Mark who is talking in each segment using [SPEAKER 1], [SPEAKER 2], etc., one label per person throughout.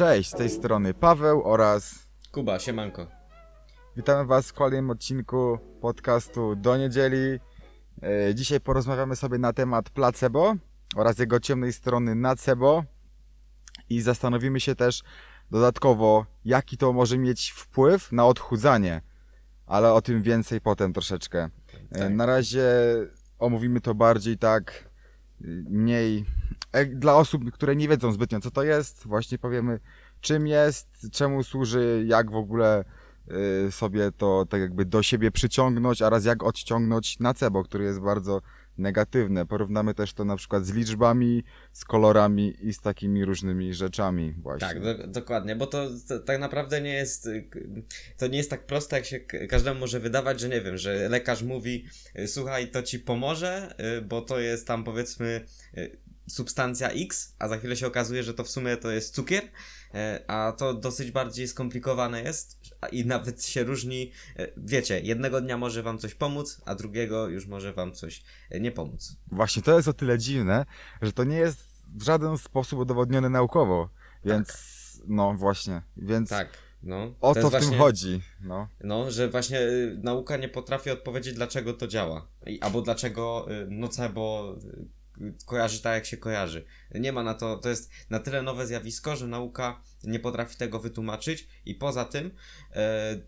[SPEAKER 1] Cześć, z tej strony Paweł oraz
[SPEAKER 2] Kuba, siemanko.
[SPEAKER 1] witamy Was w kolejnym odcinku podcastu do niedzieli. E, Dzisiaj porozmawiamy sobie na temat placebo oraz jego ciemnej strony nacebo i zastanowimy się też dodatkowo, jaki to może mieć wpływ na odchudzanie, ale o tym więcej potem troszeczkę. E,
[SPEAKER 2] Tak.
[SPEAKER 1] Na razie omówimy to bardziej tak y, mniej dla osób, które nie wiedzą zbytnio co to jest, właśnie powiemy czym jest, czemu służy, jak w ogóle y, sobie to tak jakby do siebie przyciągnąć, oraz jak odciągnąć nacebo, który jest bardzo negatywne. Porównamy też to na przykład z liczbami, z kolorami i z takimi różnymi rzeczami właśnie.
[SPEAKER 2] Tak, do, dokładnie, bo to, to tak naprawdę nie jest, y, to nie jest tak proste, jak się każdemu może wydawać, że nie wiem, że lekarz mówi, y, słuchaj, to ci pomoże, bo to jest tam powiedzmy substancja X, a za chwilę się okazuje, że to w sumie to jest cukier, y, a to dosyć bardziej skomplikowane jest i nawet się różni, y, wiecie, jednego dnia może wam coś pomóc, a drugiego już może wam coś y, nie pomóc.
[SPEAKER 1] Właśnie to jest o tyle dziwne, że to nie jest w żaden sposób udowodnione naukowo, więc no właśnie, więc
[SPEAKER 2] Tak, no.
[SPEAKER 1] o to,
[SPEAKER 2] jest
[SPEAKER 1] w tym
[SPEAKER 2] właśnie-
[SPEAKER 1] chodzi. No.
[SPEAKER 2] No, że właśnie y, nauka nie potrafi odpowiedzieć, dlaczego to działa. I, albo dlaczego y, nocebo y, kojarzy tak, jak się kojarzy. Nie ma na to, to jest na tyle nowe zjawisko, że nauka nie potrafi tego wytłumaczyć i poza tym e,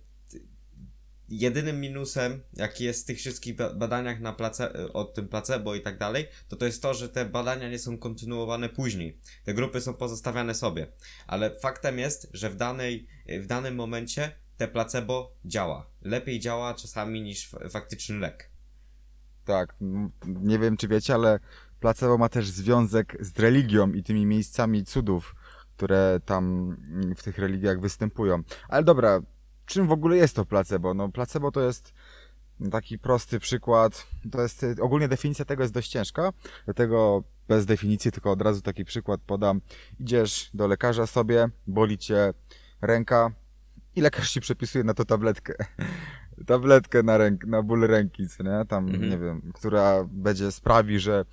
[SPEAKER 2] jedynym minusem, jaki jest w tych wszystkich ba- badaniach na place, o tym placebo i tak dalej, to to jest to, że te badania nie są kontynuowane później. Te grupy są pozostawiane sobie. Ale faktem jest, że w, danej, w danym momencie te placebo działa. Lepiej działa czasami niż faktyczny lek.
[SPEAKER 1] Tak, nie wiem czy wiecie, ale placebo ma też związek z religią i tymi miejscami cudów, które tam w tych religiach występują. Ale dobra, czym w ogóle jest to placebo? No placebo to jest taki prosty przykład, to jest ogólnie definicja tego jest dość ciężka, dlatego bez definicji, tylko od razu taki przykład podam. Idziesz do lekarza sobie, boli cię ręka i lekarz ci przepisuje na to tabletkę. tabletkę na, ręk, na ból ręki, nie? Tam,
[SPEAKER 2] Mhm.
[SPEAKER 1] nie wiem, która będzie sprawi, że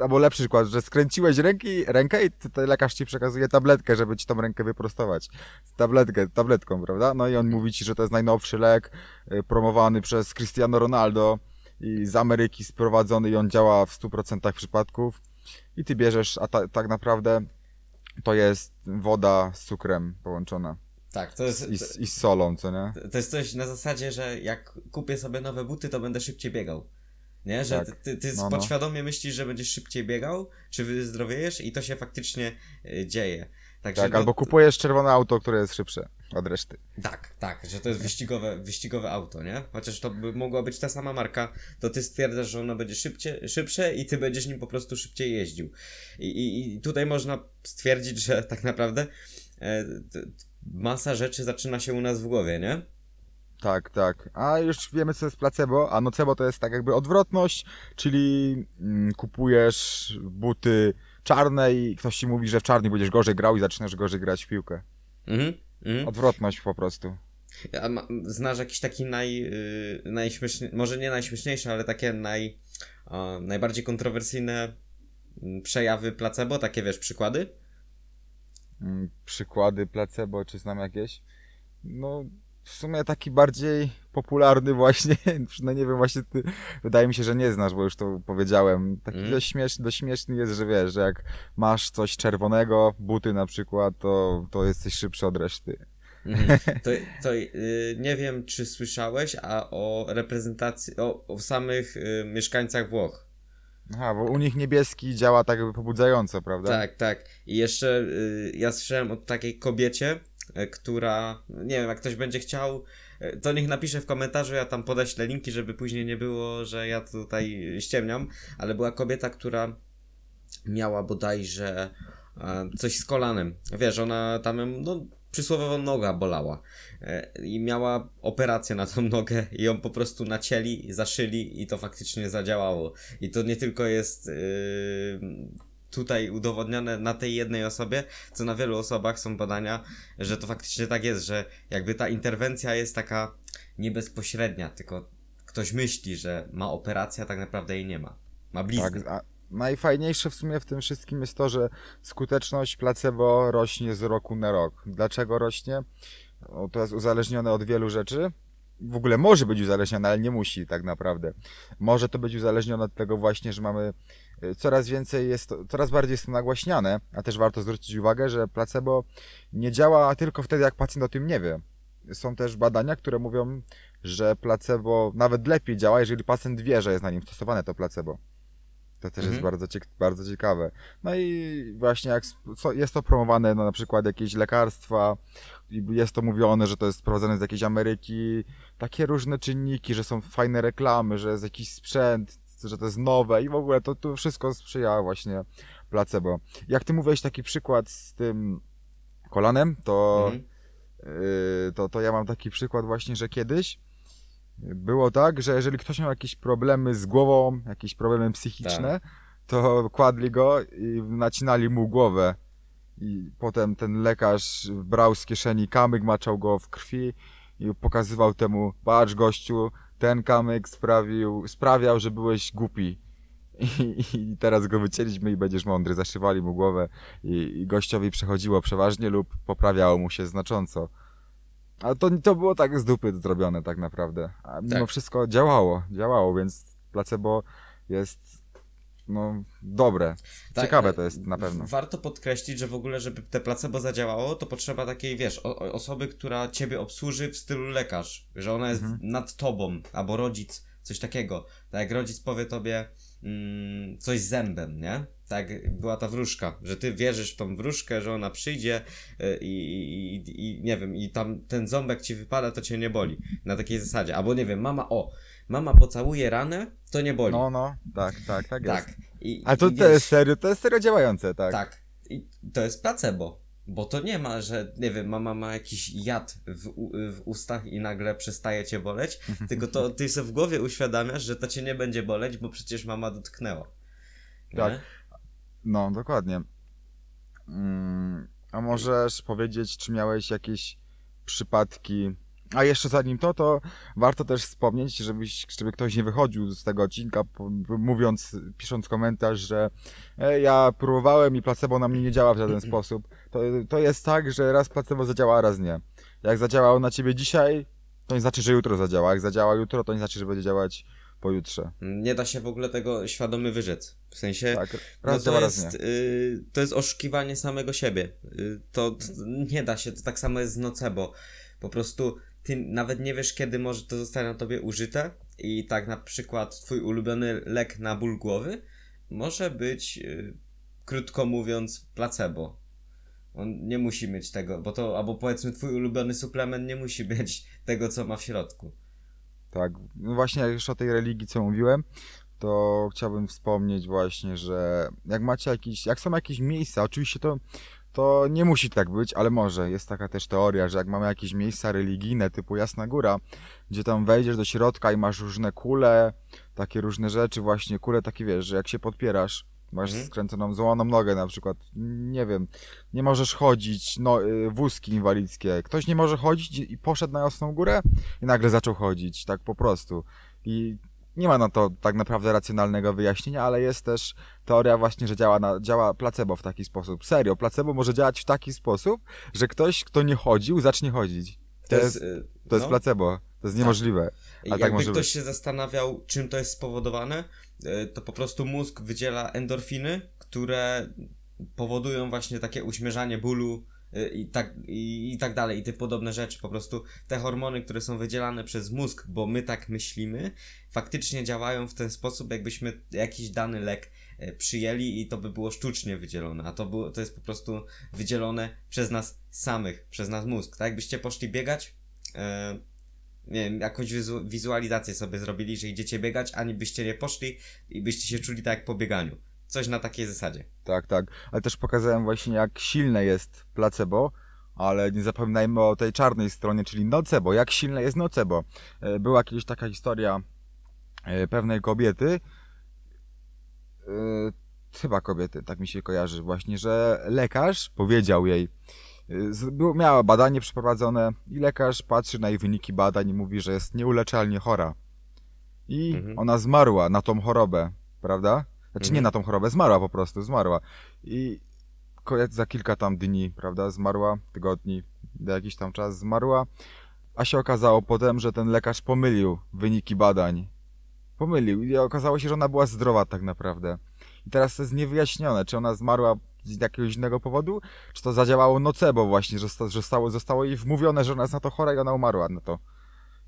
[SPEAKER 1] albo lepszy przykład, że skręciłeś ręki, rękę i lekarz ci przekazuje tabletkę, żeby ci tą rękę wyprostować. Tabletkę, tabletką, prawda? No i on mówi ci, że to jest najnowszy lek y, promowany przez Cristiano Ronaldo i z Ameryki sprowadzony i on działa w 100% przypadków i ty bierzesz, a ta, tak naprawdę to jest woda z cukrem połączona
[SPEAKER 2] Tak, to jest,
[SPEAKER 1] i z, i z solą, co nie?
[SPEAKER 2] to jest coś na zasadzie, że jak kupię sobie nowe buty, to będę szybciej biegał. Nie, że
[SPEAKER 1] Tak.
[SPEAKER 2] ty, ty,
[SPEAKER 1] No, no.
[SPEAKER 2] podświadomie myślisz, że będziesz szybciej biegał, czy wyzdrowiejesz i to się faktycznie y, dzieje. Także
[SPEAKER 1] Tak,
[SPEAKER 2] no,
[SPEAKER 1] albo kupujesz czerwone auto, które jest szybsze od reszty.
[SPEAKER 2] Tak, tak, że to jest wyścigowe, wyścigowe auto, nie? Chociaż to by mogła być ta sama marka, to ty stwierdzasz, że ono będzie szybcie, szybsze i ty będziesz nim po prostu szybciej jeździł. I, i, i tutaj można stwierdzić, że tak naprawdę e, t, masa rzeczy zaczyna się u nas w głowie, nie?
[SPEAKER 1] Tak, tak. A już wiemy, co jest placebo, a nocebo to jest tak jakby odwrotność, czyli mm, kupujesz buty czarne i ktoś ci mówi, że w czarnych będziesz gorzej grał i zaczynasz gorzej grać w piłkę.
[SPEAKER 2] Mhm. mhm.
[SPEAKER 1] Odwrotność po prostu.
[SPEAKER 2] A ma, znasz jakiś taki naj, y, najśmieszny, może nie najśmieszniejszy, ale takie naj, a, najbardziej kontrowersyjne mm, przejawy placebo, takie wiesz, przykłady?
[SPEAKER 1] Mm, Przykłady placebo, czy znam jakieś? No, w sumie taki bardziej popularny właśnie, no nie wiem, właśnie ty, wydaje mi się, że nie znasz, bo już to powiedziałem. Taki
[SPEAKER 2] Mm.
[SPEAKER 1] dość, śmieszny, dość śmieszny jest, że wiesz, że jak masz coś czerwonego, buty na przykład, to, to jesteś szybszy od reszty.
[SPEAKER 2] Mhm. To, to y, nie wiem, czy słyszałeś a o reprezentacji, o, o samych y, mieszkańcach Włoch.
[SPEAKER 1] Aha, bo u nich niebieski działa tak jakby pobudzająco, prawda?
[SPEAKER 2] Tak, tak. I jeszcze y, ja słyszałem o takiej kobiecie, która, nie wiem, jak ktoś będzie chciał, y, to niech napisze w komentarzu, ja tam podeślę linki, żeby później nie było, że ja tutaj ściemniam, ale była kobieta, która miała bodajże e, coś z kolanem. Wiesz, ona tam, no, przysłowiowo noga bolała E, i miała operację na tą nogę i ją po prostu nacięli, zaszyli i to faktycznie zadziałało. I to nie tylko jest yy, tutaj udowodnione na tej jednej osobie, co na wielu osobach są badania, że to faktycznie tak jest, że jakby ta interwencja jest taka nie bezpośrednia, tylko ktoś myśli, że ma operację, a tak naprawdę jej nie ma. Ma bliznę.
[SPEAKER 1] Tak, najfajniejsze w sumie w tym wszystkim jest to, że skuteczność placebo rośnie z roku na rok. Dlaczego rośnie? No, to jest uzależnione od wielu rzeczy. W ogóle może być uzależnione, ale nie musi tak naprawdę. Może to być uzależnione od tego właśnie, że mamy coraz więcej jest, to, coraz bardziej jest to nagłaśniane, a też warto zwrócić uwagę, że placebo nie działa tylko wtedy, jak pacjent o tym nie wie. Są też badania, które mówią, że placebo nawet lepiej działa, jeżeli pacjent wie, że jest na nim stosowane to placebo. To też jest
[SPEAKER 2] Mhm.
[SPEAKER 1] bardzo, ciek- bardzo ciekawe. No i właśnie jak jest to promowane, no na przykład jakieś lekarstwa, jest to mówione, że to jest sprowadzone z jakiejś Ameryki, takie różne czynniki, że są fajne reklamy, że jest jakiś sprzęt, że to jest nowe i w ogóle to, to wszystko sprzyja właśnie placebo. Jak ty mówiłeś taki przykład z tym kolanem, to
[SPEAKER 2] Mhm.
[SPEAKER 1] Yy, to, to ja mam taki przykład właśnie, że kiedyś było tak, że jeżeli ktoś miał jakieś problemy z głową, jakieś problemy psychiczne, to kładli go i nacinali mu głowę. I potem ten lekarz brał z kieszeni kamyk, maczał go w krwi i pokazywał temu, patrz gościu, ten kamyk sprawił, sprawiał, że byłeś głupi. I, I teraz go wycięliśmy i będziesz mądry. Zaszywali mu głowę i, i gościowi przechodziło przeważnie lub poprawiało mu się znacząco. Ale to, to było tak z dupy zrobione tak naprawdę. A mimo
[SPEAKER 2] Tak.
[SPEAKER 1] wszystko działało, działało, więc placebo jest no dobre.
[SPEAKER 2] Tak,
[SPEAKER 1] Ciekawe
[SPEAKER 2] e,
[SPEAKER 1] to jest na pewno.
[SPEAKER 2] Warto podkreślić, że w ogóle, żeby te placebo zadziałało, to potrzeba takiej, wiesz, o, osoby, która ciebie obsłuży w stylu lekarz, że ona jest
[SPEAKER 1] Mhm.
[SPEAKER 2] nad tobą, albo rodzic, coś takiego. Tak jak rodzic powie tobie mm, coś z zębem, nie? Tak była ta wróżka, że ty wierzysz w tą wróżkę, że ona przyjdzie i, i, i, i nie wiem, i tam ten ząbek ci wypada, to cię nie boli. Na takiej zasadzie. Albo nie wiem, mama, o, mama pocałuje ranę, to nie boli.
[SPEAKER 1] No, no, tak, tak, tak jest.
[SPEAKER 2] tak. I,
[SPEAKER 1] Ale to,
[SPEAKER 2] i
[SPEAKER 1] to
[SPEAKER 2] wiesz-
[SPEAKER 1] jest serio, to jest serio działające, tak.
[SPEAKER 2] tak. I to jest placebo. Bo to nie ma, że nie wiem, mama ma jakiś jad w, w ustach i nagle przestaje cię boleć, tylko to ty sobie w głowie uświadamiasz, że to cię nie będzie boleć, bo przecież mama dotknęła. Nie?
[SPEAKER 1] Tak. No, dokładnie. Mm, a możesz powiedzieć, czy miałeś jakieś przypadki. A jeszcze zanim to, to warto też wspomnieć, żebyś, żeby ktoś nie wychodził z tego odcinka, mówiąc, pisząc komentarz, że e, ja próbowałem i placebo na mnie nie działa w żaden sposób. To, to jest tak, że raz placebo zadziała, a raz nie. Jak zadziałało na ciebie dzisiaj, to nie znaczy, że jutro zadziała. Jak zadziała jutro, to nie znaczy, że będzie działać pojutrze.
[SPEAKER 2] Nie da się w ogóle tego świadomy wyrzec. W sensie,
[SPEAKER 1] Tak,
[SPEAKER 2] no
[SPEAKER 1] raz
[SPEAKER 2] to,
[SPEAKER 1] działa, raz nie.
[SPEAKER 2] jest, y, to jest oszukiwanie samego siebie. Y, to, to nie da się, to tak samo jest z nocebo. Po prostu ty nawet nie wiesz, kiedy może to zostanie na tobie użyte i tak na przykład twój ulubiony lek na ból głowy może być, y, krótko mówiąc, placebo. On nie musi mieć tego, bo to, albo powiedzmy twój ulubiony suplement nie musi mieć tego, co ma w środku.
[SPEAKER 1] Tak, no właśnie jak już o tej religii co mówiłem, to chciałbym wspomnieć właśnie, że jak macie jakieś, jak są jakieś miejsca, oczywiście to, to nie musi tak być, ale może. Jest taka też teoria, że jak mamy jakieś miejsca religijne typu Jasna Góra, gdzie tam wejdziesz do środka i masz różne kule, takie różne rzeczy właśnie, kule takie wiesz, że jak się podpierasz, masz
[SPEAKER 2] Mhm.
[SPEAKER 1] skręconą, złamaną nogę na przykład, nie wiem, nie możesz chodzić, no, y, wózki inwalidzkie, ktoś nie może chodzić i poszedł na Jasną Górę, i nagle zaczął chodzić, tak po prostu. I nie ma na to tak naprawdę racjonalnego wyjaśnienia, ale jest też teoria właśnie, że działa, na, działa placebo w taki sposób. Serio, placebo może działać w taki sposób, że ktoś, kto nie chodził, zacznie chodzić. To, jest,
[SPEAKER 2] y,
[SPEAKER 1] to jest
[SPEAKER 2] no.
[SPEAKER 1] placebo. To jest niemożliwe.
[SPEAKER 2] I
[SPEAKER 1] tak
[SPEAKER 2] Jakby
[SPEAKER 1] może
[SPEAKER 2] ktoś
[SPEAKER 1] być.
[SPEAKER 2] się zastanawiał, czym to jest spowodowane, e, to po prostu mózg wydziela endorfiny, które powodują właśnie takie uśmierzanie bólu i tak, i, i tak dalej, i te podobne rzeczy. Po prostu te hormony, które są wydzielane przez mózg, bo my tak myślimy, faktycznie działają w ten sposób, jakbyśmy jakiś dany lek e, przyjęli i to by było sztucznie wydzielone, a to, było, to jest po prostu wydzielone przez nas samych, przez nasz mózg. Tak jakbyście poszli biegać, e, nie wiem, jakąś wizu- wizualizację sobie zrobili, że idziecie biegać, ani byście nie poszli i byście się czuli tak jak po bieganiu. Coś na takiej zasadzie.
[SPEAKER 1] Tak, tak. Ale też pokazałem właśnie, jak silne jest placebo, ale nie zapominajmy o tej czarnej stronie, czyli nocebo. Jak silne jest nocebo. E, Była kiedyś taka historia e, pewnej kobiety, e, chyba kobiety, tak mi się kojarzy właśnie, że lekarz powiedział jej, miała badanie przeprowadzone i lekarz patrzy na jej wyniki badań i mówi, że jest nieuleczalnie chora. I
[SPEAKER 2] Mhm.
[SPEAKER 1] ona zmarła na tą chorobę, prawda? Znaczy
[SPEAKER 2] Mhm.
[SPEAKER 1] nie na tą chorobę, zmarła po prostu, zmarła. I za kilka tam dni, prawda, zmarła, tygodni, za jakiś tam czas zmarła. A się okazało potem, że ten lekarz pomylił wyniki badań. Pomylił i okazało się, że ona była zdrowa tak naprawdę. I teraz to jest niewyjaśnione, czy ona zmarła z jakiegoś innego powodu, czy to zadziałało nocebo właśnie, że że zostało, zostało jej wmówione, że ona jest na to chora i ona umarła na to.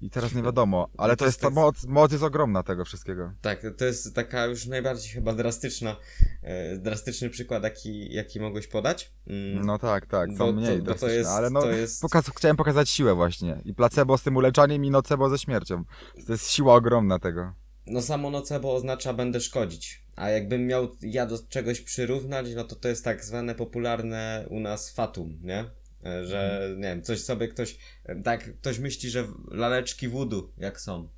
[SPEAKER 1] I teraz nie wiadomo, ale
[SPEAKER 2] To
[SPEAKER 1] to
[SPEAKER 2] jest
[SPEAKER 1] ta
[SPEAKER 2] tak-
[SPEAKER 1] moc, moc jest ogromna tego wszystkiego.
[SPEAKER 2] Tak, to jest taka już najbardziej chyba drastyczna, e, drastyczny przykład, jaki, jaki mogłeś podać. Mm,
[SPEAKER 1] No tak, tak,
[SPEAKER 2] to-
[SPEAKER 1] mniej
[SPEAKER 2] to
[SPEAKER 1] drastyczne,
[SPEAKER 2] jest-
[SPEAKER 1] ale no
[SPEAKER 2] jest-
[SPEAKER 1] pokaz, chciałem pokazać siłę właśnie. I placebo z tym uleczaniem i nocebo ze śmiercią. To jest siła ogromna tego.
[SPEAKER 2] No samo nocebo oznacza będę szkodzić. A jakbym miał ja do czegoś przyrównać, no to to jest tak zwane popularne u nas fatum, nie? E, Że,
[SPEAKER 1] Mhm.
[SPEAKER 2] nie wiem, coś sobie ktoś, e, tak, ktoś myśli, że laleczki wudu, jak są,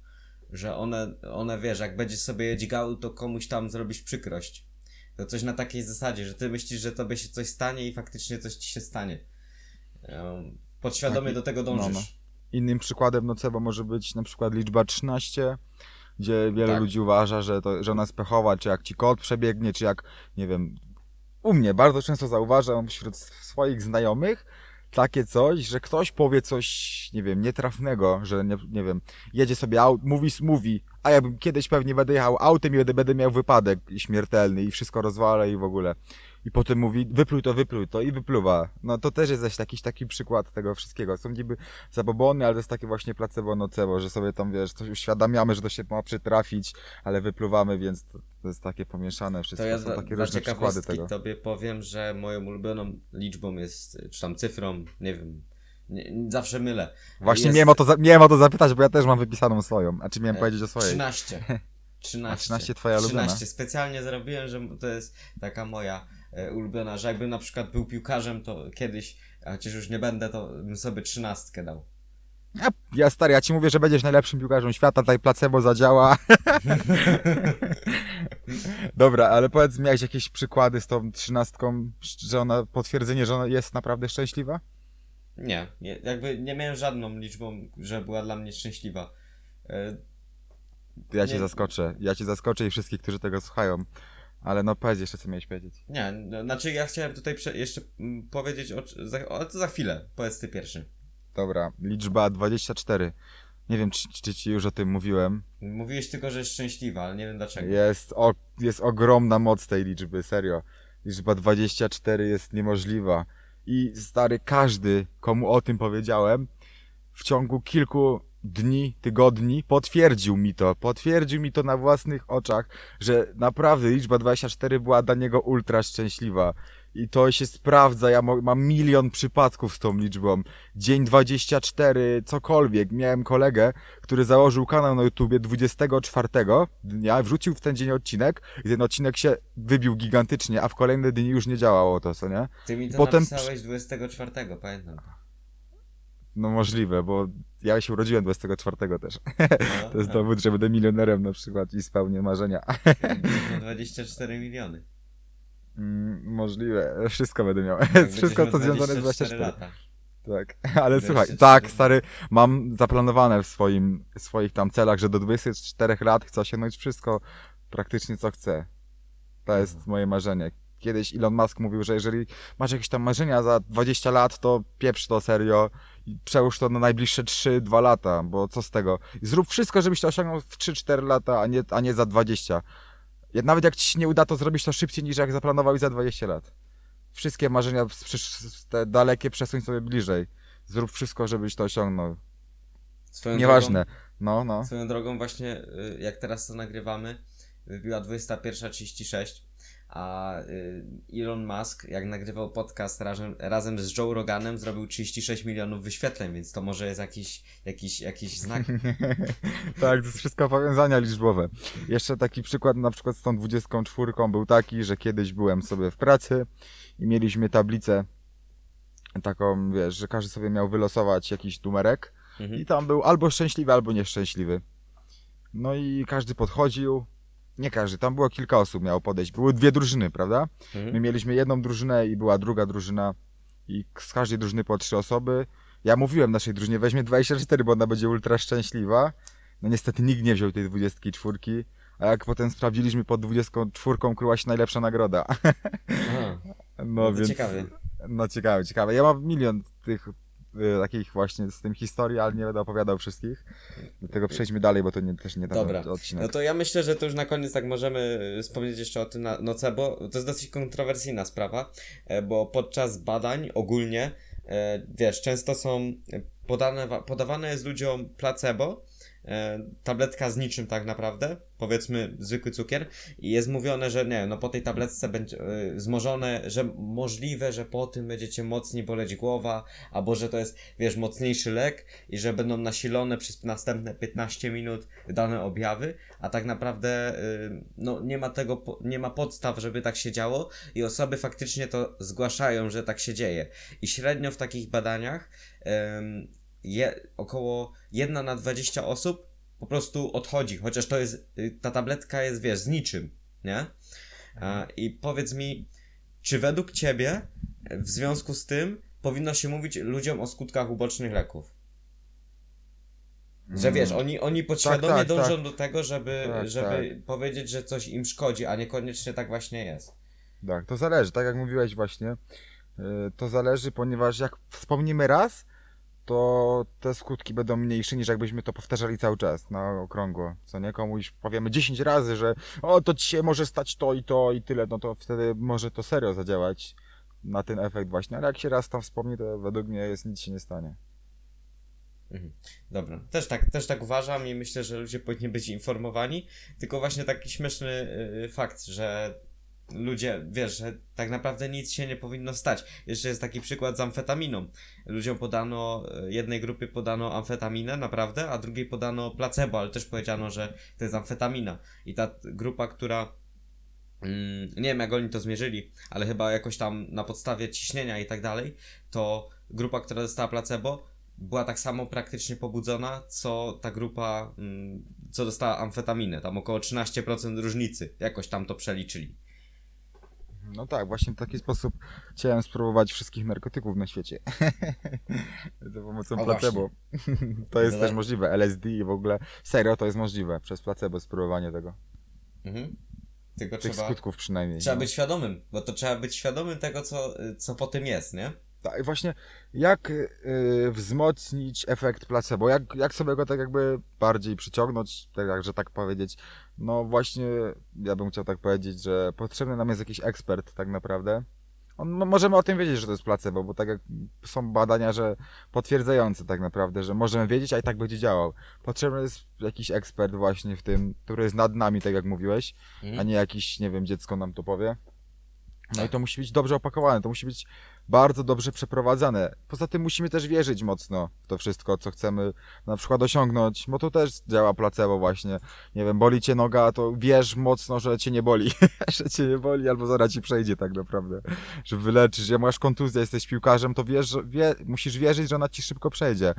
[SPEAKER 2] że one, one, wiesz, jak będziesz sobie je dźgał, to komuś tam zrobisz przykrość. To coś na takiej zasadzie, że ty myślisz, że tobie się coś stanie i faktycznie coś ci się stanie. Em, Podświadomie
[SPEAKER 1] Tak,
[SPEAKER 2] do tego
[SPEAKER 1] no, no.
[SPEAKER 2] dążysz.
[SPEAKER 1] Innym przykładem nocebo może być na przykład liczba 13, gdzie wiele
[SPEAKER 2] Tak.
[SPEAKER 1] ludzi uważa, że, to, że ona jest pechowa, czy jak ci kot przebiegnie, czy jak, nie wiem, u mnie bardzo często zauważam wśród swoich znajomych takie coś, że ktoś powie coś, nie wiem, nietrafnego, że nie, nie wiem, jedzie sobie mówi, mówi, a ja bym kiedyś pewnie będę jechał autem i będę, będę miał wypadek śmiertelny i wszystko rozwalę i w ogóle. I potem mówi, wypluj to, wypluj to i wypluwa. No to też jest jakiś taki przykład tego wszystkiego. Są niby zabobony, ale to jest takie właśnie placebo nocebo, że sobie tam, wiesz, coś uświadamiamy, że to się ma przytrafić, ale wypluwamy, więc to, to jest takie pomieszane wszystko.
[SPEAKER 2] To ja
[SPEAKER 1] Są
[SPEAKER 2] dla,
[SPEAKER 1] takie
[SPEAKER 2] dla
[SPEAKER 1] różne przykłady tego.
[SPEAKER 2] tobie powiem, że moją ulubioną liczbą jest, czy tam cyfrą, nie wiem, nie, zawsze mylę.
[SPEAKER 1] Właśnie
[SPEAKER 2] jest-
[SPEAKER 1] miałem, o to, za- miałem o to zapytać, bo ja też mam wypisaną swoją. A czy miałem
[SPEAKER 2] E,
[SPEAKER 1] powiedzieć o swojej?
[SPEAKER 2] 13. 13.
[SPEAKER 1] A 13 twoja ulubiona?
[SPEAKER 2] 13. Specjalnie zrobiłem, że to jest taka moja e, ulubiona, że jakbym na przykład był piłkarzem, to kiedyś, a chociaż już nie będę, to bym sobie 13 dał.
[SPEAKER 1] Ja, ja stary, ja ci mówię, że będziesz najlepszym piłkarzem świata, tutaj placebo zadziała. Dobra, ale powiedz, miałeś jakieś przykłady z tą trzynastką, że ona, potwierdzenie, że ona jest naprawdę szczęśliwa?
[SPEAKER 2] Nie, jakby nie miałem żadną liczbą, że była dla mnie szczęśliwa. E,
[SPEAKER 1] Ja cię
[SPEAKER 2] Nie.
[SPEAKER 1] zaskoczę, ja cię zaskoczę i wszystkich, którzy tego słuchają. Ale no powiedz jeszcze, co miałeś powiedzieć.
[SPEAKER 2] Nie, no, znaczy ja chciałem tutaj jeszcze mm, powiedzieć o, za, o to za chwilę. Powiedz ty pierwszy.
[SPEAKER 1] Dobra, liczba 24. Nie wiem, czy, czy ci już o tym mówiłem.
[SPEAKER 2] Mówiłeś tylko, że jest szczęśliwa, ale nie wiem dlaczego.
[SPEAKER 1] Jest, o, jest ogromna moc tej liczby, serio. Liczba 24 jest niemożliwa. I stary, każdy, komu o tym powiedziałem, w ciągu kilku dni, tygodni potwierdził mi to. Potwierdził mi to na własnych oczach, że naprawdę liczba 24 była dla niego ultra szczęśliwa. I to się sprawdza, ja mam milion przypadków z tą liczbą. Dzień 24, cokolwiek. Miałem kolegę, który założył kanał na YouTubie 24 dnia, wrzucił w ten dzień odcinek i ten odcinek się wybił gigantycznie, a w kolejne dni już nie działało to, co nie?
[SPEAKER 2] Ty mi to
[SPEAKER 1] Potem-
[SPEAKER 2] napisałeś 24, pamiętam.
[SPEAKER 1] No możliwe, bo ja się urodziłem 24 też.
[SPEAKER 2] No,
[SPEAKER 1] To jest
[SPEAKER 2] tak.
[SPEAKER 1] dowód, że będę milionerem na przykład i spełnię marzenia.
[SPEAKER 2] No 24 miliony.
[SPEAKER 1] Mm, możliwe, wszystko będę miał. Wszystko to związane z
[SPEAKER 2] 24
[SPEAKER 1] 24.
[SPEAKER 2] lata.
[SPEAKER 1] Tak, ale
[SPEAKER 2] 24.
[SPEAKER 1] słuchaj, tak, stary, mam zaplanowane w swoim, swoich tam celach, że do 24 lat chcę osiągnąć wszystko, praktycznie co chcę. To jest
[SPEAKER 2] Mhm.
[SPEAKER 1] moje marzenie. Kiedyś Elon Musk mówił, że jeżeli masz jakieś tam marzenia za 20 lat, to pieprz to serio i przełóż to na najbliższe 3-2 lata, bo co z tego? Zrób wszystko, żebyś to osiągnął w 3-4 lata, a nie, a nie za 20. Ja- Nawet jak ci się nie uda, to zrobisz to szybciej niż jak zaplanowałeś za 20 lat. Wszystkie marzenia te dalekie przesuń sobie bliżej. Zrób wszystko, żebyś to osiągnął.
[SPEAKER 2] Swoją
[SPEAKER 1] Nieważne. No, no.
[SPEAKER 2] Drogą, swoją drogą właśnie, y, jak teraz to nagrywamy, wybiła 21.36, a y, Elon Musk, jak nagrywał podcast razem, razem z Joe Roganem, zrobił 36 milionów wyświetleń, więc to może jest jakiś, jakiś, jakiś znak.
[SPEAKER 1] tak, to jest wszystko powiązania liczbowe. Jeszcze taki przykład, na przykład z tą 24 był taki, że kiedyś byłem sobie w pracy i mieliśmy tablicę taką, wiesz, że każdy sobie miał wylosować jakiś numerek
[SPEAKER 2] Mhm.
[SPEAKER 1] i tam był albo szczęśliwy, albo nieszczęśliwy. No i każdy podchodził, nie każdy, tam było kilka osób miało podejść. Były dwie drużyny, prawda? My
[SPEAKER 2] Mhm.
[SPEAKER 1] mieliśmy jedną drużynę i była druga drużyna i z każdej drużyny po trzy osoby. Ja mówiłem naszej drużynie, weźmie 24, bo ona będzie ultra szczęśliwa. No niestety nikt nie wziął tej 24, A jak potem sprawdziliśmy, pod 24 kryła się najlepsza nagroda.
[SPEAKER 2] Aha,
[SPEAKER 1] No,
[SPEAKER 2] no
[SPEAKER 1] więc...
[SPEAKER 2] ciekawy.
[SPEAKER 1] No ciekawe, ciekawe. Ja mam milion tych takich właśnie z tym historii, ale nie będę opowiadał wszystkich. Dlatego przejdźmy dalej, bo to nie, też nie ten
[SPEAKER 2] Dobra.
[SPEAKER 1] odcinek.
[SPEAKER 2] No to ja myślę, że to już na koniec tak możemy y, wspomnieć jeszcze o tym nocebo. To jest dosyć kontrowersyjna sprawa, e, bo podczas badań ogólnie, e, wiesz, często są podane, wa- podawane jest ludziom placebo, tabletka z niczym tak naprawdę, powiedzmy zwykły cukier. I jest mówione, że nie, no po tej tabletce będzie e, wzmożone, że możliwe, że po tym będziecie mocniej boleć głowa, albo że to jest, wiesz, mocniejszy lek i że będą nasilone przez następne 15 minut dane objawy, a tak naprawdę y, no, nie ma tego, nie ma podstaw, żeby tak się działo. I osoby faktycznie to zgłaszają, że tak się dzieje. I średnio w takich badaniach je, około 1 na 20 osób po prostu odchodzi, chociaż to jest, y, ta tabletka jest, wiesz, z niczym, nie? A, I powiedz mi, czy według Ciebie w związku z tym powinno się mówić ludziom o skutkach ubocznych leków? Że wiesz, oni, oni podświadomie
[SPEAKER 1] tak,
[SPEAKER 2] dążą
[SPEAKER 1] tak.
[SPEAKER 2] do tego, żeby,
[SPEAKER 1] Tak,
[SPEAKER 2] żeby powiedzieć, że coś im szkodzi, a niekoniecznie tak właśnie jest.
[SPEAKER 1] Tak, to zależy, tak jak mówiłeś właśnie. y, To zależy, ponieważ jak wspomnimy raz, to te skutki będą mniejsze niż jakbyśmy to powtarzali cały czas na okrągło. Co nie komuś powiemy 10 razy, że o to ci się może stać to i to i tyle, no to wtedy może to serio zadziałać na ten efekt właśnie, ale jak się raz tam wspomni, to według mnie jest nic się nie stanie.
[SPEAKER 2] Mhm. Dobra, też tak, też tak uważam i myślę, że ludzie powinni być informowani, tylko właśnie taki śmieszny y, fakt, że ludzie, wiesz, że tak naprawdę nic się nie powinno stać. Jeszcze jest taki przykład z amfetaminą. Ludziom podano, y, jednej grupie podano amfetaminę, naprawdę, a drugiej podano placebo, ale też powiedziano, że to jest amfetamina. I ta grupa, która mm, nie wiem jak oni to zmierzyli, ale chyba jakoś tam na podstawie ciśnienia i tak dalej, to grupa, która dostała placebo, była tak samo praktycznie pobudzona, co ta grupa, mm, co dostała amfetaminę. Tam około 13% różnicy. Jakoś tam to przeliczyli.
[SPEAKER 1] No tak, właśnie w taki sposób chciałem spróbować wszystkich narkotyków na świecie. Za pomocą
[SPEAKER 2] O,
[SPEAKER 1] placebo. to jest
[SPEAKER 2] No
[SPEAKER 1] też
[SPEAKER 2] tak.
[SPEAKER 1] możliwe. LSD i w ogóle serio to jest możliwe przez placebo spróbowanie tego.
[SPEAKER 2] Mhm. Tylko
[SPEAKER 1] Tych
[SPEAKER 2] trzeba,
[SPEAKER 1] skutków przynajmniej.
[SPEAKER 2] trzeba
[SPEAKER 1] no.
[SPEAKER 2] być świadomym, bo to trzeba być świadomym tego, co, co po tym jest, nie?
[SPEAKER 1] Tak, i właśnie jak y, wzmocnić efekt placebo? Jak, jak sobie go tak jakby bardziej przyciągnąć, tak że tak powiedzieć? No właśnie, ja bym chciał tak powiedzieć, że potrzebny nam jest jakiś ekspert tak naprawdę. On, możemy o tym wiedzieć, że to jest placebo, bo tak jak są badania, że potwierdzające tak naprawdę, że możemy wiedzieć, a i tak będzie działał. Potrzebny jest jakiś ekspert właśnie w tym, który jest nad nami, tak jak mówiłeś,
[SPEAKER 2] Mhm.
[SPEAKER 1] a nie jakiś, nie wiem, dziecko nam to powie. No i to musi być dobrze opakowane, to musi być bardzo dobrze przeprowadzane. Poza tym musimy też wierzyć mocno w to wszystko, co chcemy na przykład osiągnąć, bo to też działa placebo właśnie. Nie wiem, boli cię noga, to wierz mocno, że cię nie boli. że cię nie boli, albo zaraz ci przejdzie tak naprawdę. Że wyleczysz, jak masz kontuzję, jesteś piłkarzem, to wiesz, wie, musisz wierzyć, że ona ci szybko przejdzie.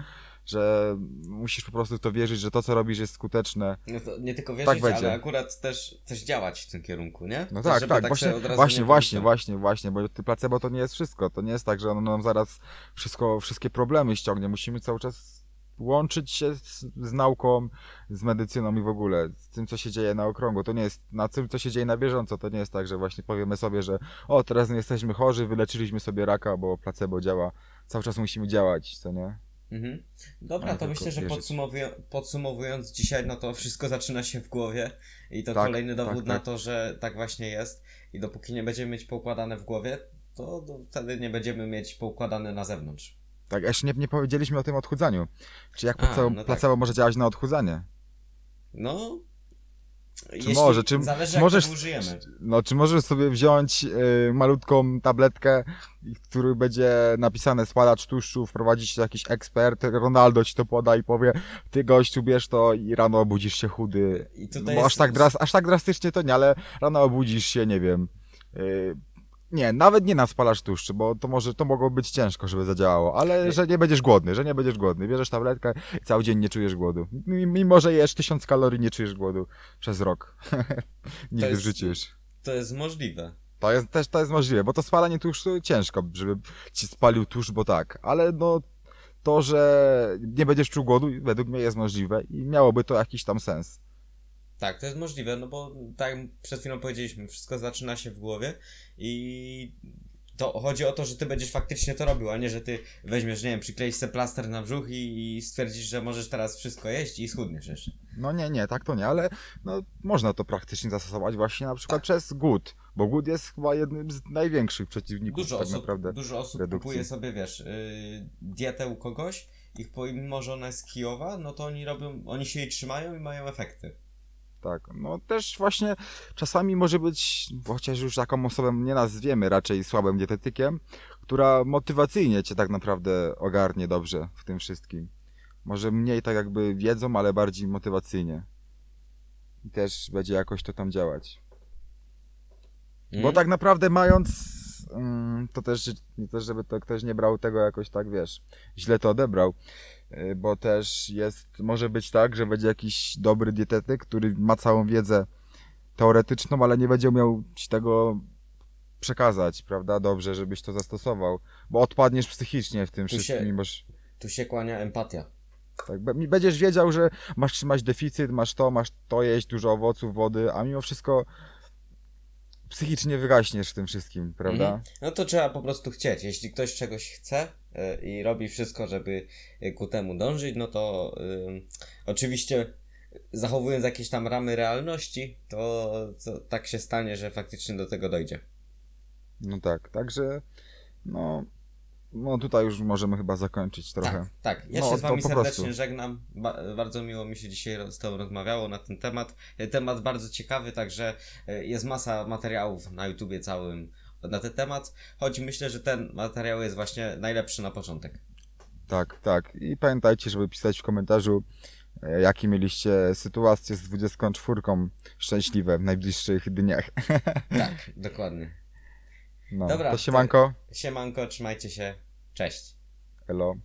[SPEAKER 1] Że musisz po prostu w to wierzyć, że to, co robisz jest skuteczne.
[SPEAKER 2] No to nie tylko
[SPEAKER 1] Tak
[SPEAKER 2] wierzyć,
[SPEAKER 1] będzie.
[SPEAKER 2] ale akurat też, też działać w tym kierunku, nie?
[SPEAKER 1] No tak, tak,
[SPEAKER 2] sobie
[SPEAKER 1] właśnie, właśnie,
[SPEAKER 2] nie
[SPEAKER 1] właśnie,
[SPEAKER 2] wyrzucać.
[SPEAKER 1] właśnie, właśnie, bo ty placebo to nie jest wszystko. To nie jest tak, że ono nam zaraz wszystko, wszystkie problemy ściągnie. Musimy cały czas łączyć się z, z nauką, z medycyną i w ogóle z tym, co się dzieje na okrągło. To nie jest na tym, co się dzieje na bieżąco. To nie jest tak, że właśnie powiemy sobie, że o, teraz nie jesteśmy chorzy, wyleczyliśmy sobie raka, bo placebo działa. Cały czas musimy działać, co nie?
[SPEAKER 2] Mhm. Dobra,
[SPEAKER 1] Ale
[SPEAKER 2] to myślę, że podsumowując dzisiaj, no to wszystko zaczyna się w głowie i to
[SPEAKER 1] Tak,
[SPEAKER 2] kolejny
[SPEAKER 1] tak,
[SPEAKER 2] dowód na
[SPEAKER 1] tak.
[SPEAKER 2] to, że tak właśnie jest i dopóki nie będziemy mieć poukładane w głowie, to, to wtedy nie będziemy mieć poukładane na zewnątrz.
[SPEAKER 1] Tak, jeszcze nie, nie powiedzieliśmy o tym odchudzaniu. Czy jak
[SPEAKER 2] A,
[SPEAKER 1] placebo,
[SPEAKER 2] no tak.
[SPEAKER 1] placebo może działać na odchudzanie?
[SPEAKER 2] No...
[SPEAKER 1] Czy może, czy-
[SPEAKER 2] zależy
[SPEAKER 1] czy możesz-
[SPEAKER 2] użyjemy.
[SPEAKER 1] No, czy możesz sobie wziąć y, malutką tabletkę, w której będzie napisane spalacz tłuszczu, wprowadzić jakiś ekspert, Ronaldo ci to poda i powie, ty gościu bierz to i rano obudzisz się chudy.
[SPEAKER 2] I
[SPEAKER 1] No, aż, tak dras, aż tak drastycznie to nie, ale rano obudzisz się, nie wiem. y, nie, nawet nie na spalacz tłuszczu, bo to może, to mogło być ciężko, żeby zadziałało, ale że nie będziesz głodny, że nie będziesz głodny. Bierzesz tabletkę i cały dzień nie czujesz głodu. Mimo, że jesz tysiąc kalorii, nie czujesz głodu przez rok. Nigdy
[SPEAKER 2] jest-
[SPEAKER 1] w życiu już.
[SPEAKER 2] To jest możliwe.
[SPEAKER 1] To jest też to jest możliwe, bo to spalanie tłuszczu ciężko, żeby ci spalił tłuszcz, bo tak, ale no to, że nie będziesz czuł głodu, według mnie jest możliwe i miałoby to jakiś tam sens.
[SPEAKER 2] Tak, to jest możliwe, no bo tak jak przed chwilą powiedzieliśmy, wszystko zaczyna się w głowie i to chodzi o to, że ty będziesz faktycznie to robił, a nie, że ty weźmiesz, nie wiem, przykleisz sobie plaster na brzuch i, i stwierdzisz, że możesz teraz wszystko jeść i schudniesz jeszcze.
[SPEAKER 1] No nie, nie, tak to nie, ale no, można to praktycznie zastosować właśnie na przykład przez głód, bo głód jest chyba jednym z największych przeciwników
[SPEAKER 2] Dużo
[SPEAKER 1] tak
[SPEAKER 2] osób,
[SPEAKER 1] naprawdę.
[SPEAKER 2] dużo osób
[SPEAKER 1] redukcji.
[SPEAKER 2] kupuje sobie, wiesz, yy, dietę u kogoś i pomimo, że ona jest kijowa, no to oni robią, oni się jej trzymają i mają efekty.
[SPEAKER 1] Tak, no też właśnie czasami może być, chociaż już taką osobę nie nazwiemy raczej słabym dietetykiem, która motywacyjnie cię tak naprawdę ogarnie dobrze w tym wszystkim. Może mniej tak jakby wiedzą, ale bardziej motywacyjnie. I też będzie jakoś to tam działać. Bo
[SPEAKER 2] Mm?
[SPEAKER 1] tak naprawdę mając, to też, nie też żeby to ktoś nie brał tego jakoś tak, wiesz, źle to odebrał, y, bo też jest, może być tak, że będzie jakiś dobry dietetyk, który ma całą wiedzę teoretyczną, ale nie będzie umiał ci tego przekazać, prawda, dobrze, żebyś to zastosował, bo odpadniesz psychicznie w tym
[SPEAKER 2] Tu się-
[SPEAKER 1] wszystkim, że
[SPEAKER 2] Tu się kłania empatia.
[SPEAKER 1] tak, będziesz wiedział, że masz trzymać deficyt, masz to, masz to jeść, dużo owoców, wody, a mimo wszystko psychicznie wygaśniesz w tym wszystkim, prawda?
[SPEAKER 2] Mhm. No to trzeba po prostu chcieć. Jeśli ktoś czegoś chce y, i robi wszystko, żeby y, ku temu dążyć, no to y, oczywiście zachowując jakieś tam ramy realności, to, to tak się stanie, że faktycznie do tego dojdzie.
[SPEAKER 1] No tak, także no, no tutaj już możemy chyba zakończyć trochę.
[SPEAKER 2] Tak, tak. Ja
[SPEAKER 1] No,
[SPEAKER 2] się z wami serdecznie
[SPEAKER 1] prostu.
[SPEAKER 2] żegnam. Ba- bardzo miło mi się dzisiaj z tobą rozmawiało na ten temat. E, Temat bardzo ciekawy, także e, jest masa materiałów na YouTubie całym na ten temat, choć myślę, że ten materiał jest właśnie najlepszy na początek.
[SPEAKER 1] Tak, tak. I pamiętajcie, żeby pisać w komentarzu, e, jakie mieliście sytuacje z 24 szczęśliwe w najbliższych dniach.
[SPEAKER 2] Tak, dokładnie.
[SPEAKER 1] No,
[SPEAKER 2] Dobra,
[SPEAKER 1] to siemanko,
[SPEAKER 2] Siemanko, trzymajcie się. Cześć.
[SPEAKER 1] elo.